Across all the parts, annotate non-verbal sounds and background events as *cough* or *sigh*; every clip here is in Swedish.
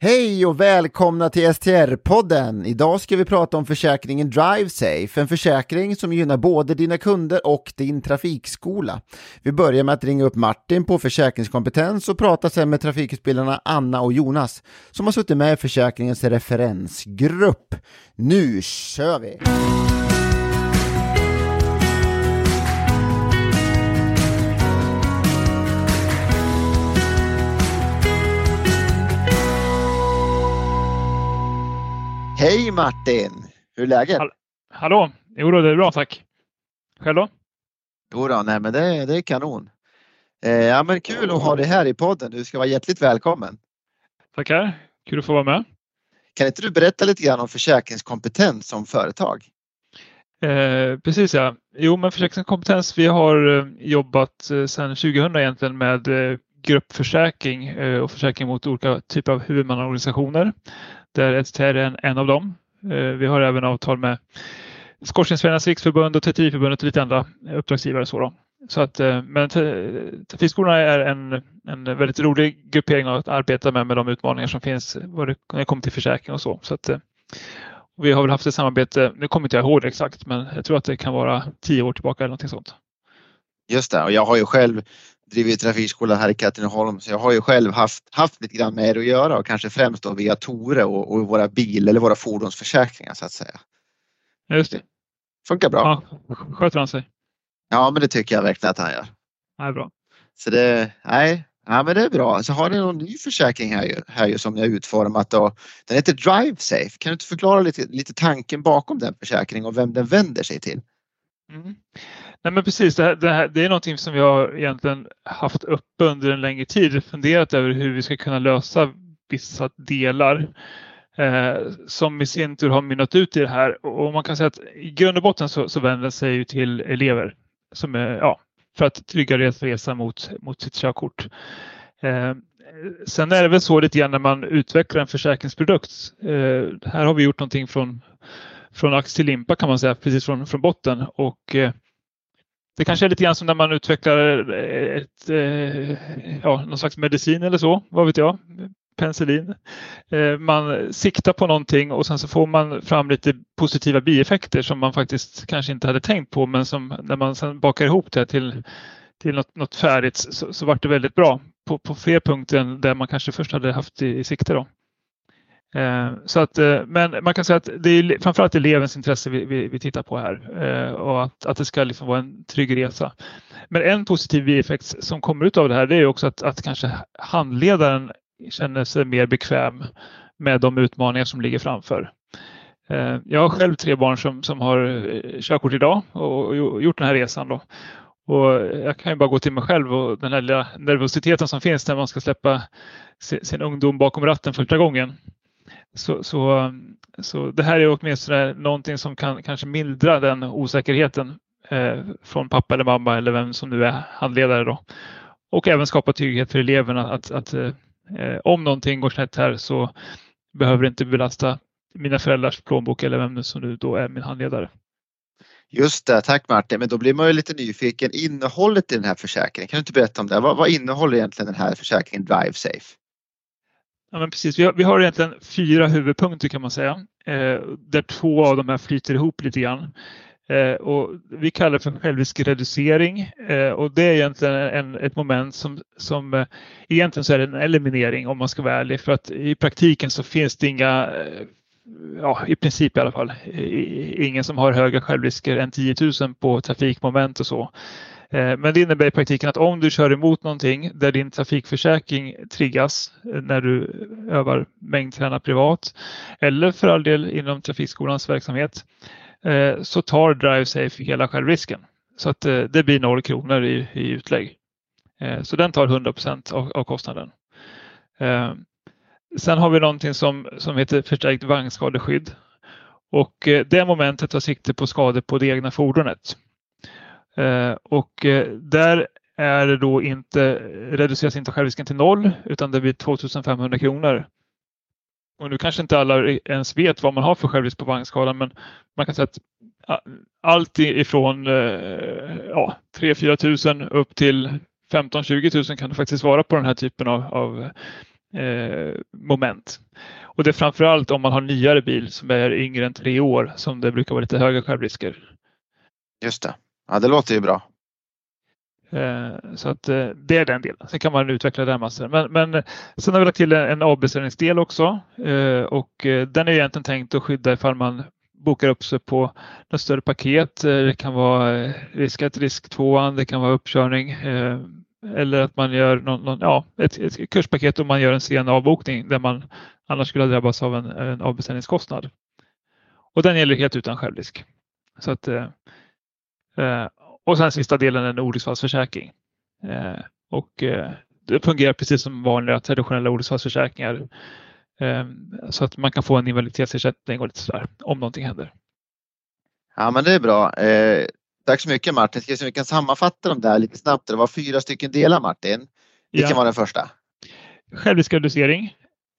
Hej och välkomna till STR-podden! Idag ska vi prata om försäkringen DriveSafe, en försäkring som gynnar både dina kunder och din trafikskola. Vi börjar med att ringa upp Martin på Försäkringskompetens och prata sen med trafikutbildarna Anna och Jonas som har suttit med i försäkringens referensgrupp. Nu kör vi! Hej Martin! Hur är läget? Hall Hallå! Jo då, det är bra tack. Själv då? Jo då, nej men det, det är kanon. Eh, ja men kul att ha dig här i podden. Du ska vara hjärtligt välkommen. Tackar! Kul att få vara med. Kan inte du berätta lite grann om försäkringskompetens som företag? Eh, precis ja. Jo men försäkringskompetens, vi har eh, jobbat eh, sedan 2000 egentligen med eh, gruppförsäkring och försäkring mot olika typer av huvudmannaorganisationer där STR är en, en av dem. Eh, vi har även avtal med Skorstensfejarnas riksförbund och Tvätteriförbundet och lite andra uppdragsgivare. Så, då. så att, eh, men Trafikskolorna är en, en väldigt rolig gruppering att arbeta med med de utmaningar som finns när det kommer till försäkring och så. så att, eh, vi har väl haft ett samarbete, nu kommer inte jag ihåg det exakt, men jag tror att det kan vara tio år tillbaka eller någonting sånt. Just det, och jag har ju själv driver trafikskola här i Katrineholm så jag har ju själv haft, haft lite grann med det att göra och kanske främst då via Tore och, och våra bil eller våra fordonsförsäkringar så att säga. Just det. Funkar bra. Ja, sköter han sig? Ja, men det tycker jag verkligen att han gör. Ja, bra. Så det, nej, ja, men det är bra. Så har ni någon ny försäkring här, ju, här ju, som ni har utformat då. Den heter DriveSafe. Kan du inte förklara lite, lite tanken bakom den försäkringen och vem den vänder sig till? Mm. Nej men precis, det, här, det, här, det, är någonting som vi har egentligen haft uppe under en längre tid, funderat över hur vi ska kunna lösa vissa delar eh, som i sin tur har mynnat ut i det här. Och man kan säga att i grund och botten så, så vänder sig ju till elever som är, ja, för att trygga deras resa mot, mot sitt körkort. Eh, sen är det väl så lite grann när man utvecklar en försäkringsprodukt. Eh, här har vi gjort någonting från från ax till limpa kan man säga, precis från, från botten. Och eh, det kanske är lite grann som när man utvecklar eh, ett, eh, ja, någon slags medicin eller så, vad vet jag, penicillin. Eh, man siktar på någonting och sen så får man fram lite positiva bieffekter som man faktiskt kanske inte hade tänkt på men som när man sen bakar ihop det till, till något, något färdigt så, så vart det väldigt bra på, på fler punkter än där man kanske först hade haft i, i sikte. Då. Eh, så att, eh, men man kan säga att det är framförallt elevens intresse vi, vi, vi tittar på här eh, och att, att det ska liksom vara en trygg resa. Men en positiv bieffekt som kommer ut av det här det är också att, att kanske handledaren känner sig mer bekväm med de utmaningar som ligger framför. Eh, jag har själv tre barn som, som har eh, körkort idag och gjort den här resan. Då. Och jag kan ju bara gå till mig själv och den här lilla nervositeten som finns när man ska släppa sin ungdom bakom ratten första gången. Så, så, så det här är åtminstone någonting som kan kanske mildra den osäkerheten eh, från pappa eller mamma eller vem som nu är handledare. Då. Och även skapa trygghet för eleverna att, att eh, eh om någonting går snett här så behöver det inte belasta mina föräldrars plånbok eller vem som nu då är min handledare. Just det, tack Martin. Men då blir man ju lite nyfiken. Innehållet i den här försäkringen, kan du inte berätta om det? Vad, vad innehåller egentligen den här försäkringen DriveSafe? Ja, men precis. Vi har, vi har egentligen fyra huvudpunkter kan man säga, eh, där två av de här flyter ihop lite grann. Eh, och vi kallar det för självriskreducering eh, och det är egentligen en, ett moment som, som eh, egentligen så är det en eliminering om man ska vara ärlig för att i praktiken så finns det inga eh, Ja, i princip i alla fall. Ingen som har högre självrisker än 10 000 på trafikmoment och så. Eh, men det innebär i praktiken att om du kör emot någonting där din trafikförsäkring triggas eh, när du övar mängdträna privat eller för all del inom trafikskolans verksamhet eh, så tar DriveSafe hela självrisken. Så att det blir noll kronor i, i utlägg. Så den tar 100 av, av kostnaden. Sen har vi någonting som, som heter förstärkt vagnskadeskydd. Och det momentet tar sikte på skador på det egna fordonet. Eh, och eh, där är det då inte, reduceras inte självrisken till noll utan det blir 2500 kronor. Och nu kanske inte alla ens vet vad man har för självrisk på vagnskalan men man kan säga att allt ifrån eh, ja, 3-4 tusen upp till 15-20 tusen kan det faktiskt vara på den här typen av, av eh, moment. Och det är framförallt om man har nyare bil som är yngre än tre år som det brukar vara lite högre självrisker. Just det. Ja, det låter ju bra. Eh, så att eh, det är den delen. Sen kan man utveckla den massor. Men, men eh, sen har vi lagt till en avbeställningsdel också och den är egentligen tänkt att skydda ifall man bokar upp sig på något större paket. Det kan vara risk 1, risk 2, det kan vara uppkörning eller att man gör någon, någon, ja, ett, ett kurspaket och man gör en sen avbokning där man annars skulle drabbas av en, en avbeställningskostnad. Och den gäller helt utan självrisk. Så att, eh, och sen sista delen är en olycksfallsförsäkring. Eh, och eh, det fungerar precis som vanliga traditionella olycksfallsförsäkringar. Så att man kan få en invaliditetsersättning och lite sådär om någonting händer. Ja men det är bra. Tack så mycket Martin. Ska vi kan sammanfatta dem där lite snabbt. Det var fyra stycken delar Martin. Vilken ja. var den första? Självriskreducering.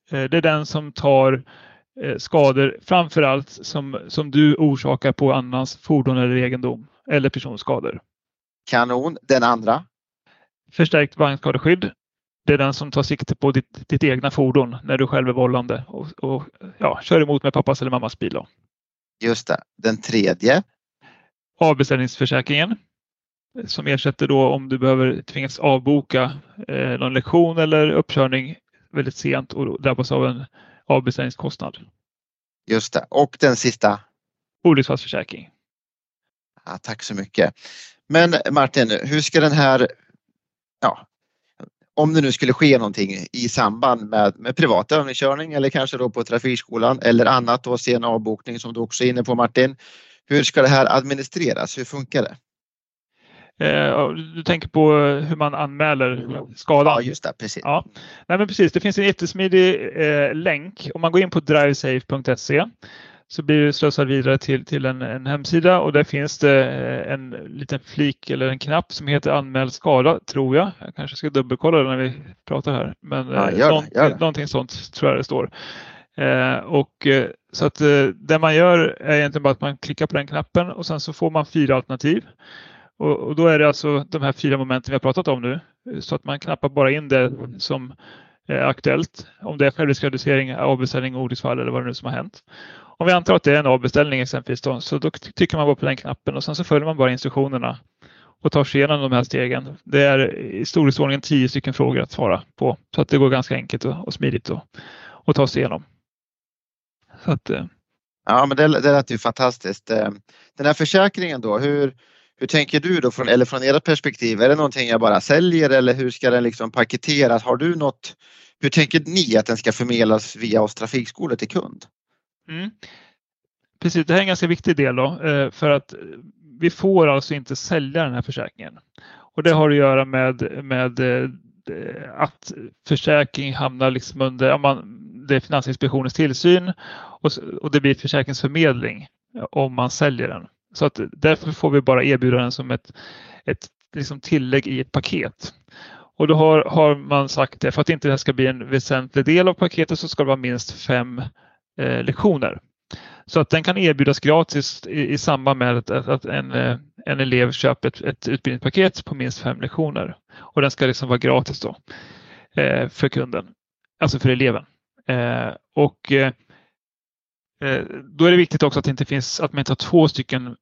Det är den som tar skador framförallt som, som du orsakar på annans fordon eller egendom eller personskador. Kanon. Den andra? Förstärkt vagnskadeskydd. Det är den som tar sikte på ditt, ditt egna fordon när du själv är vållande och, och ja, kör emot med pappas eller mammas bil. Då. Just det. Den tredje? Avbeställningsförsäkringen som ersätter då om du behöver tvingas avboka eh, någon lektion eller uppkörning väldigt sent och drabbas av en avbeställningskostnad. Just det. Och den sista? Olycksfallsförsäkring. Ja, tack så mycket. Men Martin, hur ska den här, ja, om det nu skulle ske någonting i samband med, med privat övningskörning eller kanske då på trafikskolan eller annat då sen avbokning som du också är inne på Martin. Hur ska det här administreras? Hur funkar det? Eh, du tänker på hur man anmäler skadan? Ja, just det. Precis. Ja. Nej, men precis. Det finns en jättesmidig eh, länk. Om man går in på drivesafe.se så blir du slussad vidare till, till en, en, hemsida och där finns det eh, en liten flik eller en knapp som heter anmäld skada, tror jag. Jag kanske ska dubbelkolla det när vi pratar här. Men ja, gör någon, det, gör det. någonting sånt tror jag det står. Eh, och, eh, så att eh, det man gör är egentligen bara att man klickar på den knappen och sen så får man fyra alternativ. Och, och då är det alltså de här fyra momenten vi har pratat om nu. Så att man knappar bara in det som är aktuellt. Om det är självriskreducering, avbeställning, olycksfall eller vad det nu som har hänt. Om vi antar att det är en avbeställning exempelvis då, så då trycker man bara på den knappen och sen så följer man bara instruktionerna och tar sig igenom de här stegen. Det är i storleksordningen tio stycken frågor att svara på så att det går ganska enkelt och, och smidigt att ta sig igenom. Så att, eh. Ja, men det, det lät ju fantastiskt. Eh, den här försäkringen då, hur, hur tänker du då från, eller från ert perspektiv? Är det någonting jag bara säljer eller hur ska den liksom paketeras? Har du något? Hur tänker ni att den ska förmedlas via oss trafikskolor till kund? Mm. Precis, det här är en ganska viktig del då, eh, för att eh, vi får alltså inte sälja den här försäkringen. Och det har att göra med, med eh, att försäkring hamnar liksom under ja, man, det är Finansinspektionens tillsyn och, och det blir försäkringsförmedling om man säljer den. Så att därför får vi bara erbjuda den som ett, ett liksom tillägg i ett paket. Och då har, har man sagt det, för att inte det här ska bli en väsentlig del av paketet så ska det vara minst fem eh, lektioner. Så att den kan erbjudas gratis i, i samband med att, att en, eh, en elev köper ett, ett utbildningspaket på minst fem lektioner. Och den ska liksom vara gratis då eh, för kunden, alltså för eleven. Eh, och eh, eh, då är det viktigt också att det inte finns att man inte har två stycken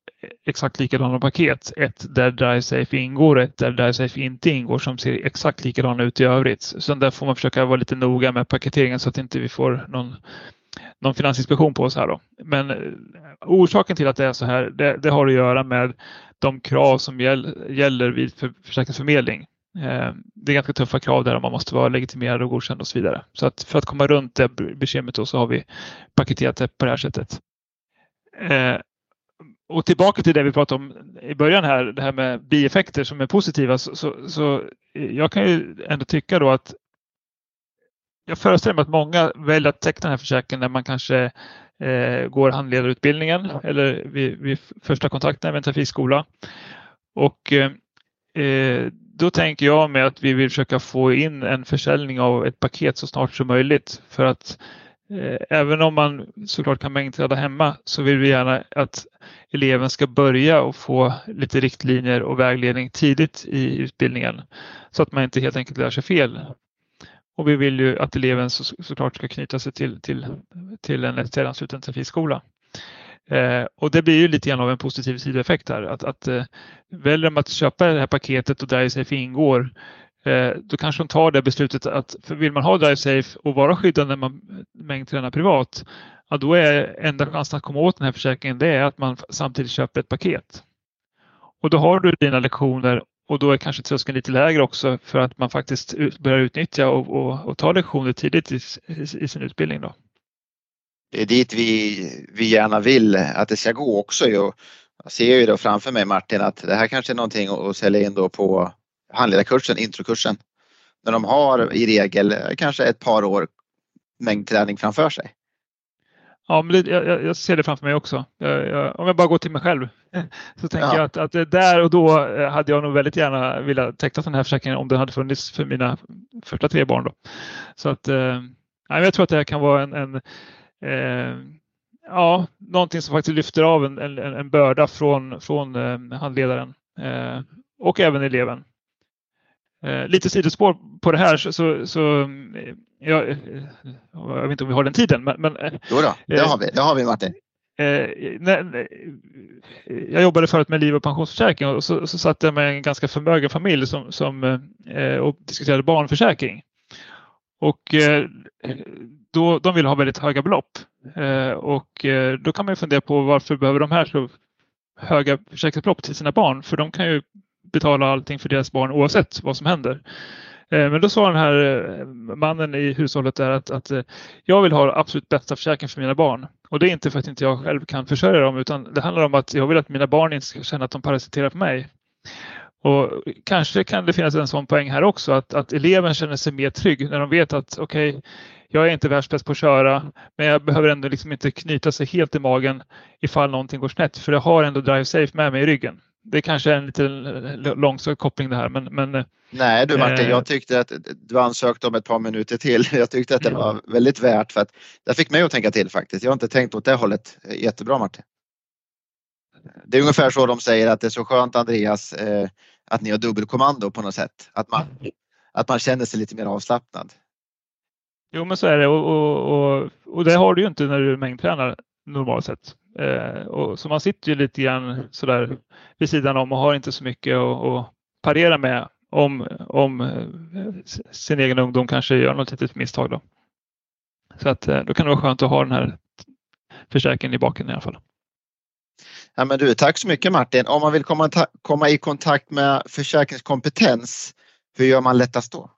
exakt likadana paket. Ett där DriveSafe ingår och ett där DriveSafe inte ingår som ser exakt likadana ut i övrigt. Så där får man försöka vara lite noga med paketeringen så att inte vi får någon någon finansinspektion på oss här då. Men eh, orsaken till att det är så här, det, det har att göra med de krav som gäll, gäller vid för, försäkringsförmedling. Eh, det är ganska tuffa krav där man måste vara legitimerad och godkänd och så vidare. Så att för att komma runt det bekymret då så har vi paketerat det på det här sättet. Eh, och tillbaka till det vi pratade om i början här, det här med bieffekter som är positiva. Så, så, så eh, jag kan ju ändå tycka då att jag föreställer mig att många väljer att teckna den här försäkringen när man kanske eh, går handledarutbildningen eller vid, vid första kontakten med en trafikskola. Och eh, eh då tänker jag med att vi vill försöka få in en försäljning av ett paket så snart som möjligt för att eh, även om man såklart kan mängdträda hemma så vill vi gärna att eleven ska börja och få lite riktlinjer och vägledning tidigt i utbildningen så att man inte helt enkelt lär sig fel och vi vill ju att eleven så, såklart ska knyta sig till, till, till en STR-ansluten trafikskola. Eh, och det blir ju lite grann av en positiv sidoeffekt här. Att, att eh, väljer de att köpa det här paketet och DriveSafe ingår, eh, då kanske de tar det beslutet att för vill man ha DriveSafe och vara skyddad när man mängdtränar privat, ja, då är enda chansen att komma åt den här försäkringen det är att man samtidigt köper ett paket. Och då har du dina lektioner och då är kanske tröskeln lite lägre också för att man faktiskt börjar utnyttja och, och, och ta lektioner tidigt i, i, i sin utbildning. Då det är dit vi, vi gärna vill att det ska gå också. Jag ser ju då framför mig Martin att det här kanske är någonting att sälja in då på handledarkursen, introkursen. När de har i regel kanske ett par år mängdträning framför sig. Ja, men det, jag, jag, ser det framför mig också. Jag, om jag bara går till mig själv *laughs* så tänker ja. jag att, att där och då hade jag nog väldigt gärna velat teckna den här försäkringen om den hade funnits för mina första tre barn. Då. Så att, eh, jag tror att det här kan vara en, en eh, ja, någonting som faktiskt lyfter av en, en, en börda från, från eh, handledaren eh, och även eleven. Eh, lite sidospår på det här så, så, så eh, jag, eh, jag vet inte om vi har den tiden. Men, men, jo då, det har vi, det har vi Martin. när, jag jobbade förut med liv och pensionsförsäkring och så, så satt jag med en ganska förmögen familj som, som och diskuterade barnförsäkring. Och eh, då, de vill ha väldigt höga belopp. Eh, och eh, då kan man fundera på varför behöver de här så höga försäkringsbelopp till sina barn? För de kan ju betala allting för deras barn oavsett vad som händer. Eh, men då sa den här eh, mannen i hushållet där att, att eh, jag vill ha absolut bästa försäkring för mina barn. Och det är inte för att inte jag själv kan försörja dem utan det handlar om att jag vill att mina barn inte ska känna att de parasiterar på mig. Och kanske kan det finnas en sån poäng här också att, att eleven känner sig mer trygg när de vet att okej, okay, jag är inte världsbäst på att köra, men jag behöver ändå liksom inte knyta sig helt i magen ifall någonting går snett, för jag har ändå Drive Safe med mig i ryggen. Det kanske är en lite långsökt koppling det här, men, men Nej du Martin, eh, jag tyckte att du ansökte om ett par minuter till. *laughs* Jag tyckte att det var väldigt värt för att det fick mig att tänka till faktiskt. Jag har inte tänkt åt det hållet. Jättebra Martin. Det är ungefär så de säger att det är så skönt Andreas eh, att ni har dubbelkommando på något sätt. Att man, att man känner sig lite mer avslappnad. Jo men så är det och, och, och, och det har du ju inte när du mängdtränar normalt sett. Eh, och, så man sitter ju lite grann sådär vid sidan om och har inte så mycket att, att parera med om, om eh, sin egen ungdom kanske gör något litet misstag. Då. Så att eh, då kan det vara skönt att ha den här försäkringen i baken i alla fall. Ja, men du, tack så mycket Martin. Om man vill komma, komma i kontakt med försäkringskompetens, hur gör man lättast då?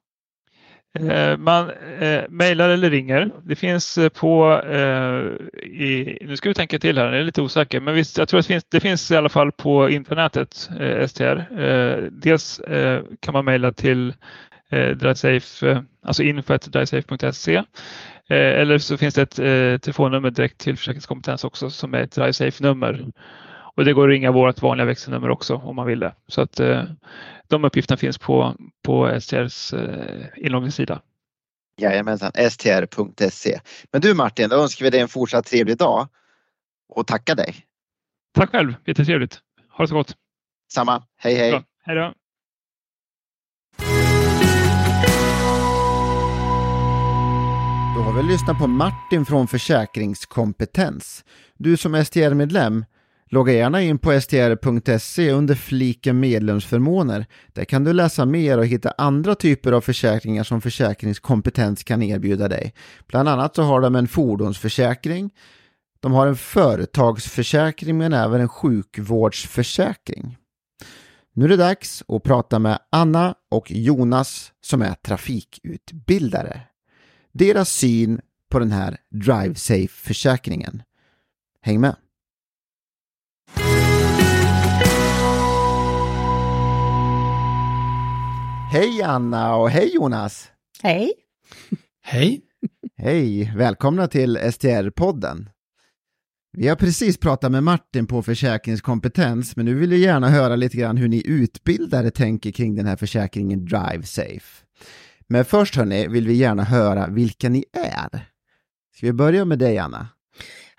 Eh, man eh, mejlar eller ringer. Det finns eh, på, eh, i, nu ska vi tänka till här, jag är lite osäker, men visst, jag tror att det finns, det finns i alla fall på internetet, eh, STR. Eh, dels eh, kan man mejla till eh, DriveSafe, eh, alltså info.drivesafe.se eller så finns det ett telefonnummer direkt till försäkringskompetens också som är ett DriveSafe-nummer. Och det går att ringa vårt vanliga växelnummer också om man vill det. Så att eh, de uppgifterna finns på, på STRs eh, inloggningssida. Jajamensan, str.se. Men du Martin, då önskar vi dig en fortsatt trevlig dag och tackar dig. Tack själv, jättetrevligt. Ha det så gott. Samma. Hej hej. Bra. Hej då. Då har vi lyssnat på Martin från Försäkringskompetens. Du som STR-medlem Logga gärna in på str.se under fliken medlemsförmåner. Där kan du läsa mer och hitta andra typer av försäkringar som försäkringskompetens kan erbjuda dig. Bland annat så har de en fordonsförsäkring, de har en företagsförsäkring men även en sjukvårdsförsäkring. Nu är det dags att prata med Anna och Jonas som är trafikutbildare. Deras syn på den här DriveSafe-försäkringen. Häng med! Hej Anna och hej Jonas! Hej! Hej! Hej! Välkomna till STR-podden. Vi har precis pratat med Martin på försäkringskompetens, men nu vill vi gärna höra lite grann hur ni utbildare tänker kring den här försäkringen DriveSafe. Men först hörni, vill vi gärna höra vilka ni är. Ska vi börja med dig Anna?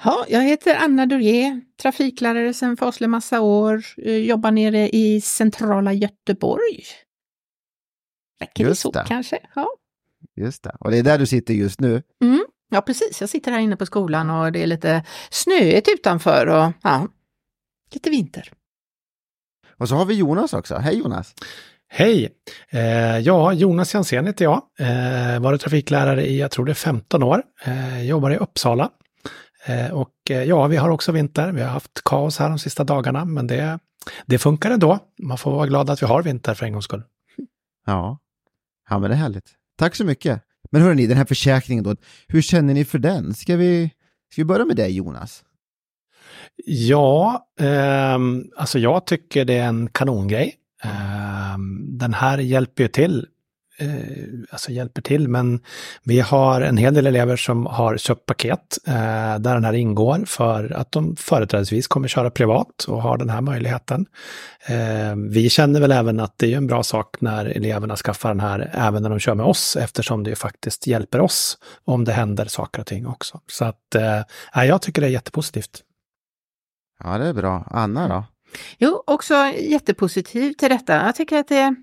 Ja, jag heter Anna Durier, trafiklärare sedan faslig massa år, eh, jobbar nere i centrala Göteborg. Räcker det så det. kanske? Ja. Just det, och det är där du sitter just nu. Mm. Ja, precis. Jag sitter här inne på skolan och det är lite snöigt utanför och ja, lite vinter. Och så har vi Jonas också. Hej Jonas! Hej! Eh, ja, Jonas Jansén heter jag. Eh, varit trafiklärare i, jag tror det är 15 år. Eh, jobbar i Uppsala. Eh, och eh, ja, vi har också vinter. Vi har haft kaos här de sista dagarna, men det, det funkar ändå. Man får vara glad att vi har vinter för en gångs skull. Ja, ja men det är härligt. Tack så mycket! Men hörni, den här försäkringen då, hur känner ni för den? Ska vi, ska vi börja med dig Jonas? Ja, eh, alltså jag tycker det är en kanongrej. Eh, den här hjälper ju till, eh, alltså hjälper till, men vi har en hel del elever som har köpt paket eh, där den här ingår för att de företrädesvis kommer köra privat och har den här möjligheten. Eh, vi känner väl även att det är en bra sak när eleverna skaffar den här även när de kör med oss eftersom det faktiskt hjälper oss om det händer saker och ting också. Så att eh, jag tycker det är jättepositivt. Ja, det är bra. Anna då? Jo, också jättepositiv till detta. Jag tycker att det,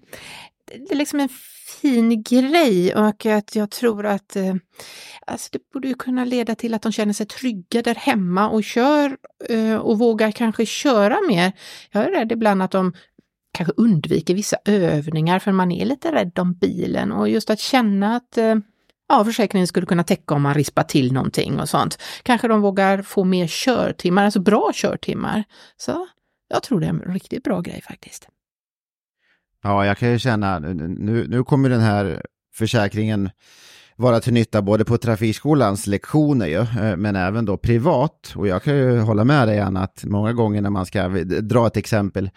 det är liksom en fin grej och att jag tror att eh, alltså det borde kunna leda till att de känner sig trygga där hemma och kör eh, och vågar kanske köra mer. Jag är rädd ibland att de kanske undviker vissa övningar för man är lite rädd om bilen och just att känna att eh, ja, försäkringen skulle kunna täcka om man rispar till någonting och sånt. Kanske de vågar få mer körtimmar, alltså bra körtimmar. Så jag tror det är en riktigt bra grej faktiskt. Ja, jag kan ju känna, nu, nu kommer den här försäkringen vara till nytta både på trafikskolans lektioner ju, eh, men även då privat. Och jag kan ju hålla med dig Anna, att många gånger när man ska dra ett exempel,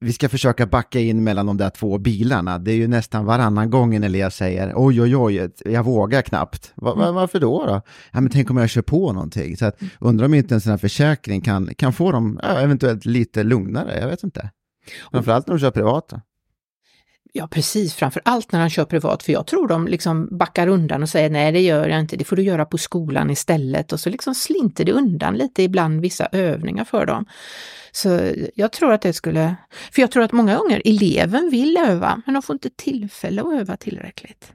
vi ska försöka backa in mellan de där två bilarna. Det är ju nästan varannan gång en elev säger oj, oj, oj, jag vågar knappt. Va, va, mm. varför då? då? Ja, men tänk om jag kör på någonting. Så att, mm. undrar om inte en sån här försäkring kan, kan få dem ja, eventuellt lite lugnare, jag vet inte. Framförallt när de kör privat. Då. Ja, precis. Framför allt när han kör privat, för jag tror de liksom backar undan och säger nej, det gör jag inte, det får du göra på skolan istället. Och så liksom slinter det undan lite ibland vissa övningar för dem. Så jag tror att det skulle, för jag tror att många gånger eleven vill öva, men de får inte tillfälle att öva tillräckligt.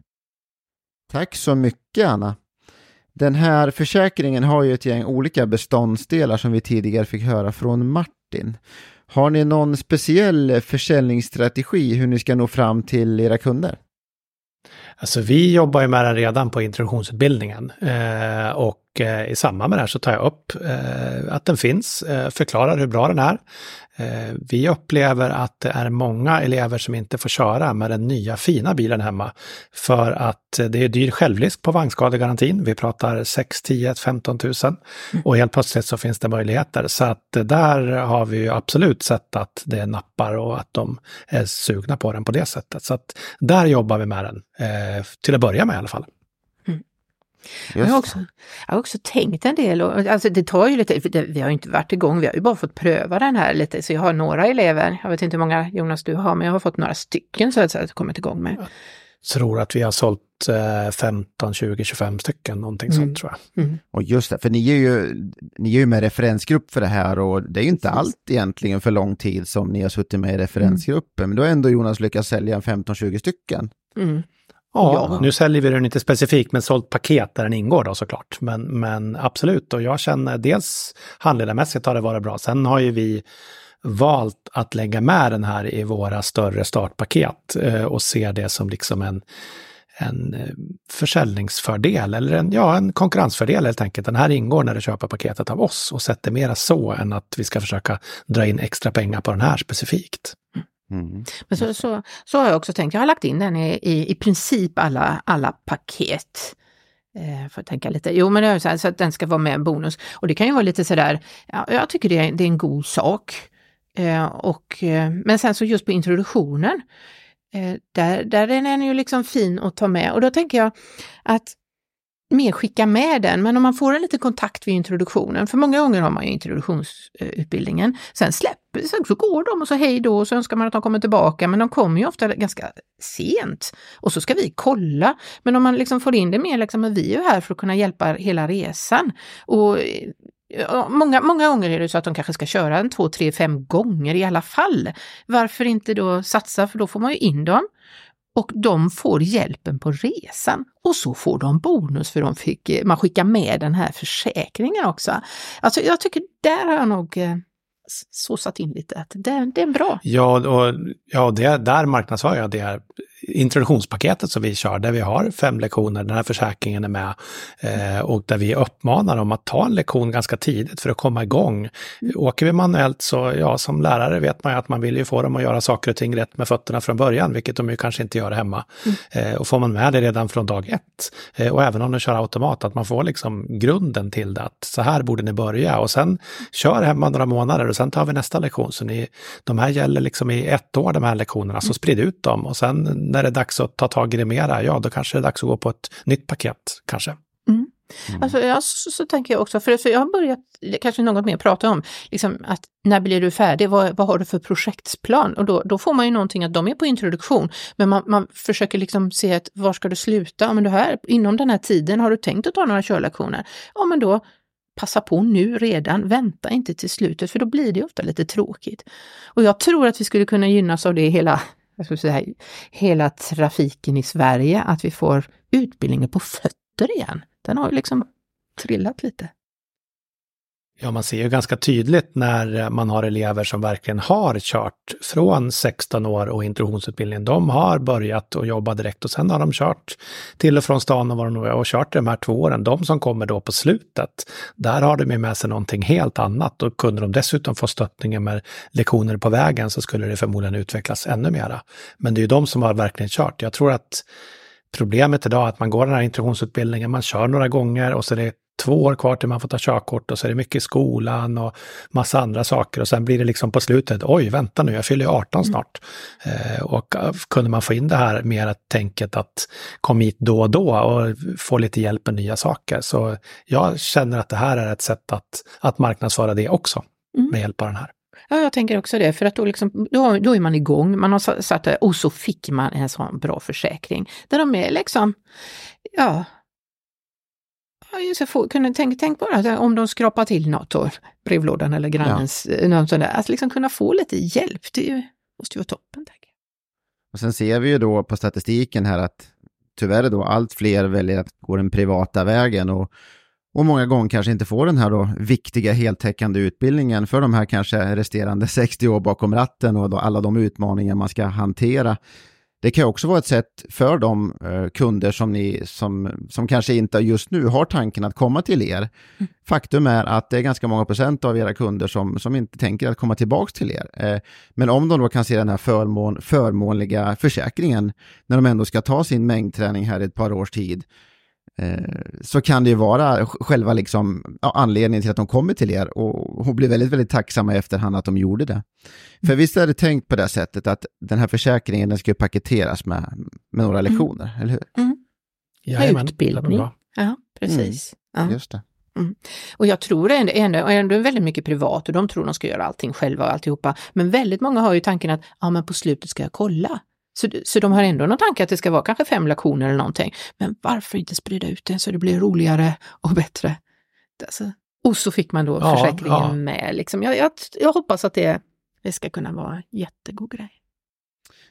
Tack så mycket Anna. Den här försäkringen har ju ett gäng olika beståndsdelar som vi tidigare fick höra från Martin. Har ni någon speciell försäljningsstrategi hur ni ska nå fram till era kunder? Alltså vi jobbar ju med den redan på introduktionsutbildningen eh, och eh, i samband med det här så tar jag upp eh, att den finns, eh, förklarar hur bra den är. Vi upplever att det är många elever som inte får köra med den nya fina bilen hemma för att det är dyr självrisk på vagnskadegarantin. Vi pratar 6, 10, 15 000 och helt plötsligt så finns det möjligheter. Så att där har vi absolut sett att det nappar och att de är sugna på den på det sättet. Så att där jobbar vi med den, till att börja med i alla fall. Jag har, också, jag har också tänkt en del, och, alltså det tar ju lite, vi har inte varit igång, vi har ju bara fått pröva den här lite, så jag har några elever, jag vet inte hur många Jonas du har, men jag har fått några stycken så att säga kommit igång med. Jag tror att vi har sålt 15, 20, 25 stycken, någonting mm. sånt tror jag. Mm. Och just det, för ni är, ju, ni är ju med referensgrupp för det här och det är ju inte Precis. allt egentligen för lång tid som ni har suttit med i referensgruppen, mm. men då har ändå Jonas lyckats sälja 15-20 stycken. Ja, ja, nu säljer vi den inte specifikt men sålt paket där den ingår då såklart. Men, men absolut, och jag känner dels handledarmässigt har det varit bra. Sen har ju vi valt att lägga med den här i våra större startpaket eh, och ser det som liksom en, en eh, försäljningsfördel eller en, ja, en konkurrensfördel helt enkelt. Den här ingår när du köper paketet av oss och sätter mera så än att vi ska försöka dra in extra pengar på den här specifikt. Mm. Men så, så, så har jag också tänkt, jag har lagt in den i, i, i princip alla, alla paket. Eh, för att tänka lite, jo men det är så, här, så att den ska vara med bonus. Och det kan ju vara lite sådär, ja, jag tycker det är, det är en god sak. Eh, och, eh, men sen så just på introduktionen, eh, där, där är den ju liksom fin att ta med. Och då tänker jag att mer skicka med den, men om man får en liten kontakt vid introduktionen, för många gånger har man ju introduktionsutbildningen, sen släpper sen så går de och så hej då och så önskar man att de kommer tillbaka, men de kommer ju ofta ganska sent. Och så ska vi kolla, men om man liksom får in det mer, liksom, vi är ju här för att kunna hjälpa hela resan. Och Många, många gånger är det så att de kanske ska köra en två, tre, fem gånger i alla fall. Varför inte då satsa, för då får man ju in dem och de får hjälpen på resan. Och så får de bonus för de fick, eh, man skickar med den här försäkringen också. Alltså jag tycker där har jag nog eh, såsat in lite att det, det är bra. Ja, och ja, det, där marknadsför jag det här introduktionspaketet som vi kör, där vi har fem lektioner, den här försäkringen är med eh, och där vi uppmanar dem att ta en lektion ganska tidigt för att komma igång. Mm. Åker vi manuellt så, ja, som lärare vet man ju att man vill ju få dem att göra saker och ting rätt med fötterna från början, vilket de ju kanske inte gör hemma. Mm. Eh, och får man med det redan från dag ett, eh, och även om de kör automat, att man får liksom grunden till det, att så här borde ni börja och sen kör hemma några månader och sen tar vi nästa lektion. Så ni, de här gäller liksom i ett år, de här lektionerna, så mm. sprid ut dem och sen när det är dags att ta tag i det mera, ja då kanske det är dags att gå på ett nytt paket kanske. Mm. Mm. Alltså, ja, så, så, tänker jag också, för, för jag har börjat kanske något mer prata om liksom, att när blir du färdig, vad, vad har du för projektplan? Och då, då får man ju någonting att de är på introduktion, men man, man försöker liksom se att var ska du sluta? Ja, men du här, inom den här tiden, har du tänkt att ta några körlektioner? Ja, men då passa på nu redan, vänta inte till slutet för då blir det ofta lite tråkigt. Och jag tror att vi skulle kunna gynnas av det hela jag skulle säga, hela trafiken i Sverige, att vi får utbildningen på fötter igen. Den har ju liksom trillat lite. Ja, man ser ju ganska tydligt när eh, man har elever som verkligen har kört från 16 år och introduktionsutbildningen. De har börjat och jobba direkt och sen har de kört till och från stan och var de nu och kört de här två åren. De som kommer då på slutet, där har de ju med sig någonting helt annat och kunde de dessutom få stöttningen med lektioner på vägen så skulle det förmodligen utvecklas ännu mera. Men det är ju de som har verkligen kört. Jag tror att problemet idag är att man går den här introduktionsutbildningen, man kör några gånger och så är det två år kvar till man får ta körkort och så är det mycket skolan och massa andra saker och sen blir det liksom på slutet, oj vänta nu, jag fyller 18 mm. snart. Mm. Eh, och eh, kunde man få in det här mer tänket att kom hit då och då och få lite hjälp med nya saker. Så jag känner att det här är ett sätt att, att marknadsföra det också mm. med hjälp av den här. Ja, jag tänker också det, för att då, liksom, då, då är man igång, man har satt det och så fick man en sån bra försäkring. Där de är liksom, ja, Ja, kunna, tänk, tänk bara om de skrapar till något, då, brevlådan eller grannens, ja. Eh, något sånt där. Att liksom kunna få lite hjälp, det ju, måste ju vara toppen. Tack. Och sen ser vi ju då på statistiken här att tyvärr då allt fler väljer att gå den privata vägen och, och många gånger kanske inte får den här då viktiga heltäckande utbildningen för de här kanske resterande *laughs* 60 år bakom ratten och då alla de utmaningar man ska hantera. Det kan också vara ett sätt för de eh, kunder som, ni, som, som kanske inte just nu har tanken att komma till er. Mm. Faktum är att det är ganska många procent av era kunder som, som inte tänker att komma tillbaka till er. Eh, men om de då kan se den här förmån, förmånliga försäkringen när de ändå ska ta sin mängdträning här i ett par års tid så kan det ju vara själva liksom, ja, anledningen till att de kommer till er och hon blir väldigt, väldigt tacksamma i efterhand att de gjorde det. För visst är det tänkt på det sättet att den här försäkringen den ska paketeras med, med några mm. lektioner, mm. eller hur? Mm. Jajamän, Utbildning. Ja, precis. Mm. Ja. Just det. Mm. Och jag tror ändå, ändå, ändå väldigt mycket privat och de tror de ska göra allting själva och alltihopa. Men väldigt många har ju tanken att ja, men på slutet ska jag kolla. Så, så de har ändå någon tanke att det ska vara kanske fem lektioner eller någonting. Men varför inte sprida ut det så det blir roligare och bättre? Alltså, och så fick man då ja, försäkringen ja. med. Liksom. Jag, jag, jag, hoppas att det, det ska kunna vara en jättegod grej.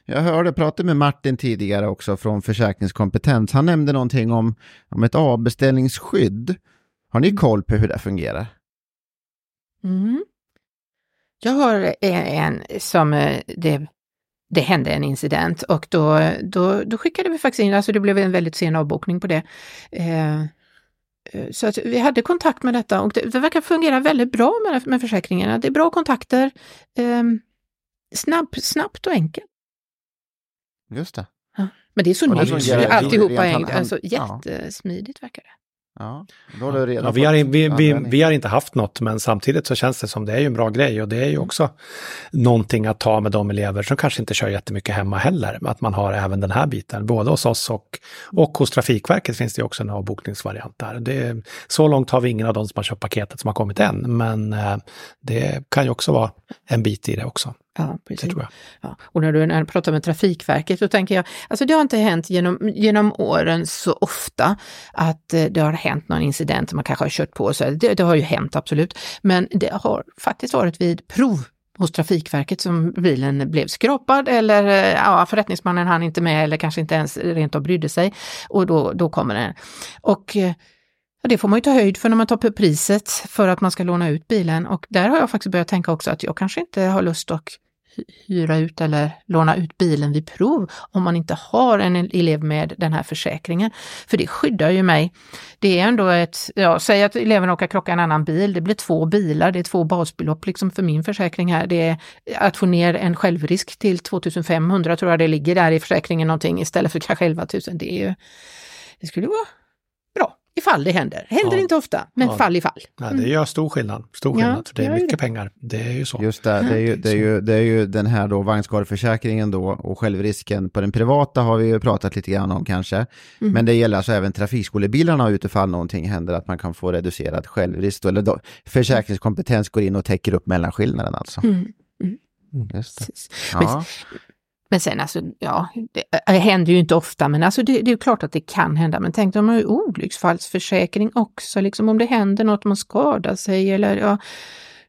Jag hörde, pratade med Martin tidigare också från Försäkringskompetens. Han nämnde någonting om, om ett avbeställningsskydd. Har ni mm. koll på hur det fungerar? Mm. Jag har en som eh, det det hände en incident och då, då, då skickade vi faktiskt in, alltså det blev en väldigt sen avbokning på det. Eh, eh, så att vi hade kontakt med detta och det, det verkar fungera väldigt bra med, med försäkringarna. Det är bra kontakter, eh, snabb, snabbt och enkelt. Just det. Ja. Men det är så nytt, alltihopa är alltså jättesmidigt verkar det. Ja, då har du redan ja, vi, har, vi, vi, vi, har inte haft något, men samtidigt så känns det som det är ju en bra grej och det är ju mm. också någonting att ta med de elever som kanske inte kör jättemycket hemma heller. Att man har även den här biten, både hos oss och, och hos Trafikverket finns det också en avbokningsvariant där. Det, så långt har vi ingen av de som har köpt paketet som har kommit än, men eh, det kan ju också vara en bit i det också. Ja, precis. Ja. Och när du, när pratar med Trafikverket, då tänker jag, alltså det har inte hänt genom, genom åren så ofta att eh, det har hänt någon incident, man kanske har kört på sig, det, det har ju hänt absolut, men det har faktiskt varit vid prov hos Trafikverket som bilen blev skrapad eller ja, förrättningsmannen hann inte med eller kanske inte ens rent av brydde sig. Och då, då kommer den. Och Ja, det får man ju ta höjd för när man tar priset för att man ska låna ut bilen och där har jag faktiskt börjat tänka också att jag kanske inte har lust att hyra ut eller låna ut bilen vid prov om man inte har en elev med den här försäkringen. För det skyddar ju mig. Det är ändå ett, ja, säg att eleven råkar krocka en annan bil, det blir två bilar, det är två basbelopp liksom för min försäkring här. Det är att få ner en självrisk till 2500 tror jag det ligger där i försäkringen någonting istället för kanske 11 000. Det är ju, det skulle vara ifall det händer. Händer ja. inte ofta, men ja. fall i fall. Mm. Ja, det gör stor skillnad. Stor skillnad, ja, för det är mycket det. pengar. Det är ju så. Just det, det är ju, det är ju, det är ju den här då vagnskadeförsäkringen då och självrisken på den privata har vi ju pratat lite grann om kanske. Mm. Men det gäller alltså även trafikskolebilarna utifall någonting händer att man kan få reducerad självrisk då, eller då, försäkringskompetens går in och täcker upp mellanskillnaden alltså. Mm. Mm. Just det. Ja. Men men sen alltså, ja, det händer ju inte ofta, men alltså det, det är klart att det kan hända. Men tänk de har ju olycksfallsförsäkring också, liksom om det händer något, man skadar sig eller ja,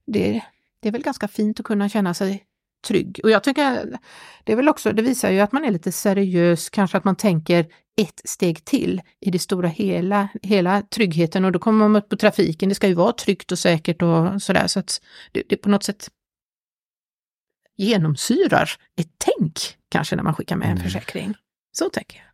det, det är väl ganska fint att kunna känna sig trygg. Och jag tycker det är väl också, det visar ju att man är lite seriös, kanske att man tänker ett steg till i det stora hela, hela tryggheten och då kommer man upp på trafiken, det ska ju vara tryggt och säkert och sådär så att det, det på något sätt genomsyrar ett tänk kanske när man skickar med en försäkring. Så tänker jag.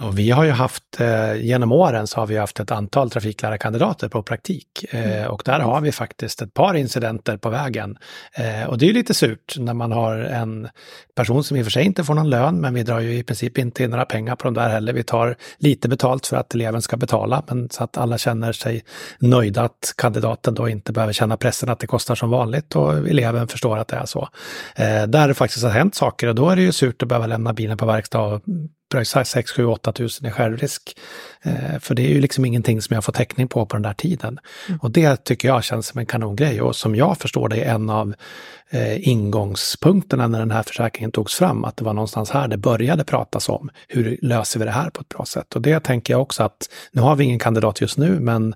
Och vi har ju haft, eh, genom åren så har vi haft ett antal trafiklärarkandidater på praktik. Eh, mm. Och där har vi faktiskt ett par incidenter på vägen. Eh, och det är ju lite surt när man har en person som i och för sig inte får någon lön, men vi drar ju i princip inte in några pengar på de där heller. Vi tar lite betalt för att eleven ska betala, men så att alla känner sig nöjda att kandidaten då inte behöver känna pressen att det kostar som vanligt och eleven förstår att det är så. där det faktiskt har hänt saker och då är det ju surt att behöva lämna bilen på verkstad och pröjsar 6, 7, 8 tusen i självrisk. Eh, för det är ju liksom ingenting som jag får täckning på på den där tiden. Mm. Och det tycker jag känns som en kanongrej och som jag förstår det är en av eh, ingångspunkterna när den här försäkringen togs fram, att det var någonstans här det började pratas om. Hur löser vi det här på ett bra sätt? Och det tänker jag också att, nu har vi ingen kandidat just nu, men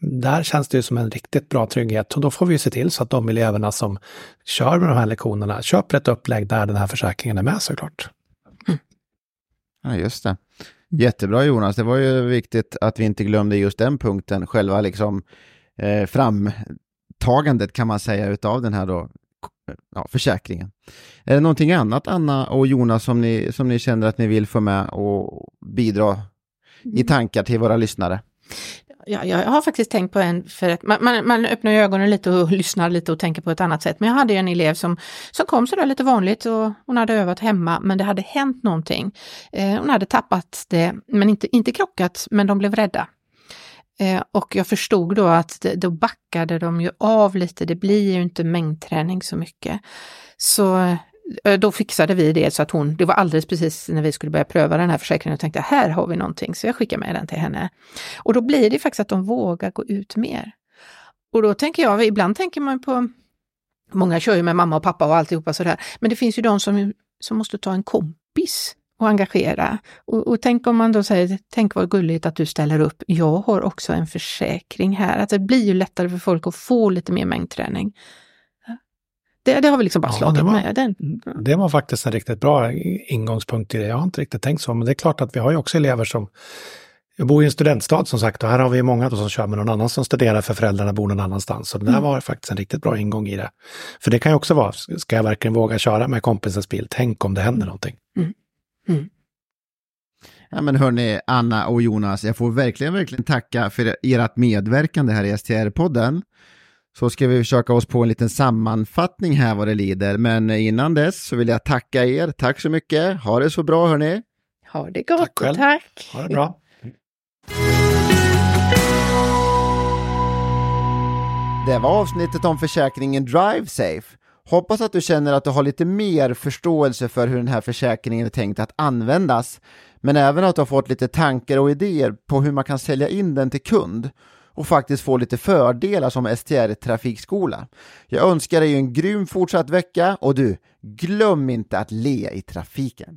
där känns det ju som en riktigt bra trygghet och då får vi se till så att de eleverna som kör med de här lektionerna köper ett upplägg där den här försäkringen är med såklart. Ja, just det. Jättebra Jonas, det var ju viktigt att vi inte glömde just den punkten, själva liksom eh, framtagandet kan man säga utav den här då, ja, försäkringen. Är det någonting annat Anna och Jonas som ni, som ni känner att ni vill få med och bidra i mm. tankar till våra lyssnare? Ja, jag har faktiskt tänkt på en, för att man, man, man öppnar ögonen lite och lyssnar lite och tänker på ett annat sätt. Men jag hade en elev som, som kom sådär lite vanligt och hon hade övat hemma men det hade hänt någonting. Eh, hon hade tappat det, men inte, inte krockat, men de blev rädda. Eh, och jag förstod då att det, då backade de ju av lite, det blir ju inte mängdträning så mycket. Så Eh, då fixade vi det så att hon, det var alldeles precis när vi skulle börja pröva den här försäkringen och tänkte här har vi någonting, så jag skickar med den till henne. Och då blir det faktiskt att de vågar gå ut mer. Och då tänker jag, ibland tänker man på, många kör ju med mamma och pappa och alltihopa sådär, men det finns ju de som, som måste ta en kompis och engagera. Och, och, tänk om man då säger, tänk vad gulligt att du ställer upp, jag har också en försäkring här. Att det blir ju lättare för folk att få lite mer mängdträning. Det, det har vi liksom bara slagit ja, med. Den. Det var faktiskt en riktigt bra ingångspunkt i det. Jag har inte riktigt tänkt så, men det är klart att vi har ju också elever som jag bor i en studentstad som sagt och här har vi många som kör med någon annan som studerar för föräldrarna bor någon annanstans. Så det där mm. var faktiskt en riktigt bra ingång i det. För det kan ju också vara, ska jag verkligen våga köra med kompisens bil? Tänk om det händer någonting. Mm. Mm. Ja, men hörni, Anna och Jonas, jag får verkligen, verkligen tacka för ert medverkande här i STR-podden så ska vi försöka oss på en liten sammanfattning här vad det lider. Men innan dess så vill jag tacka er. Tack så mycket. Ha det så bra hörni. Ha det gott. Tack själv. Tack. Ha det bra. Det var avsnittet om försäkringen DriveSafe. Hoppas att du känner att du har lite mer förståelse för hur den här försäkringen är tänkt att användas, men även att du har fått lite tankar och idéer på hur man kan sälja in den till kund och faktiskt få lite fördelar som STR Trafikskola. Jag önskar dig en grym fortsatt vecka och du, glöm inte att le i trafiken.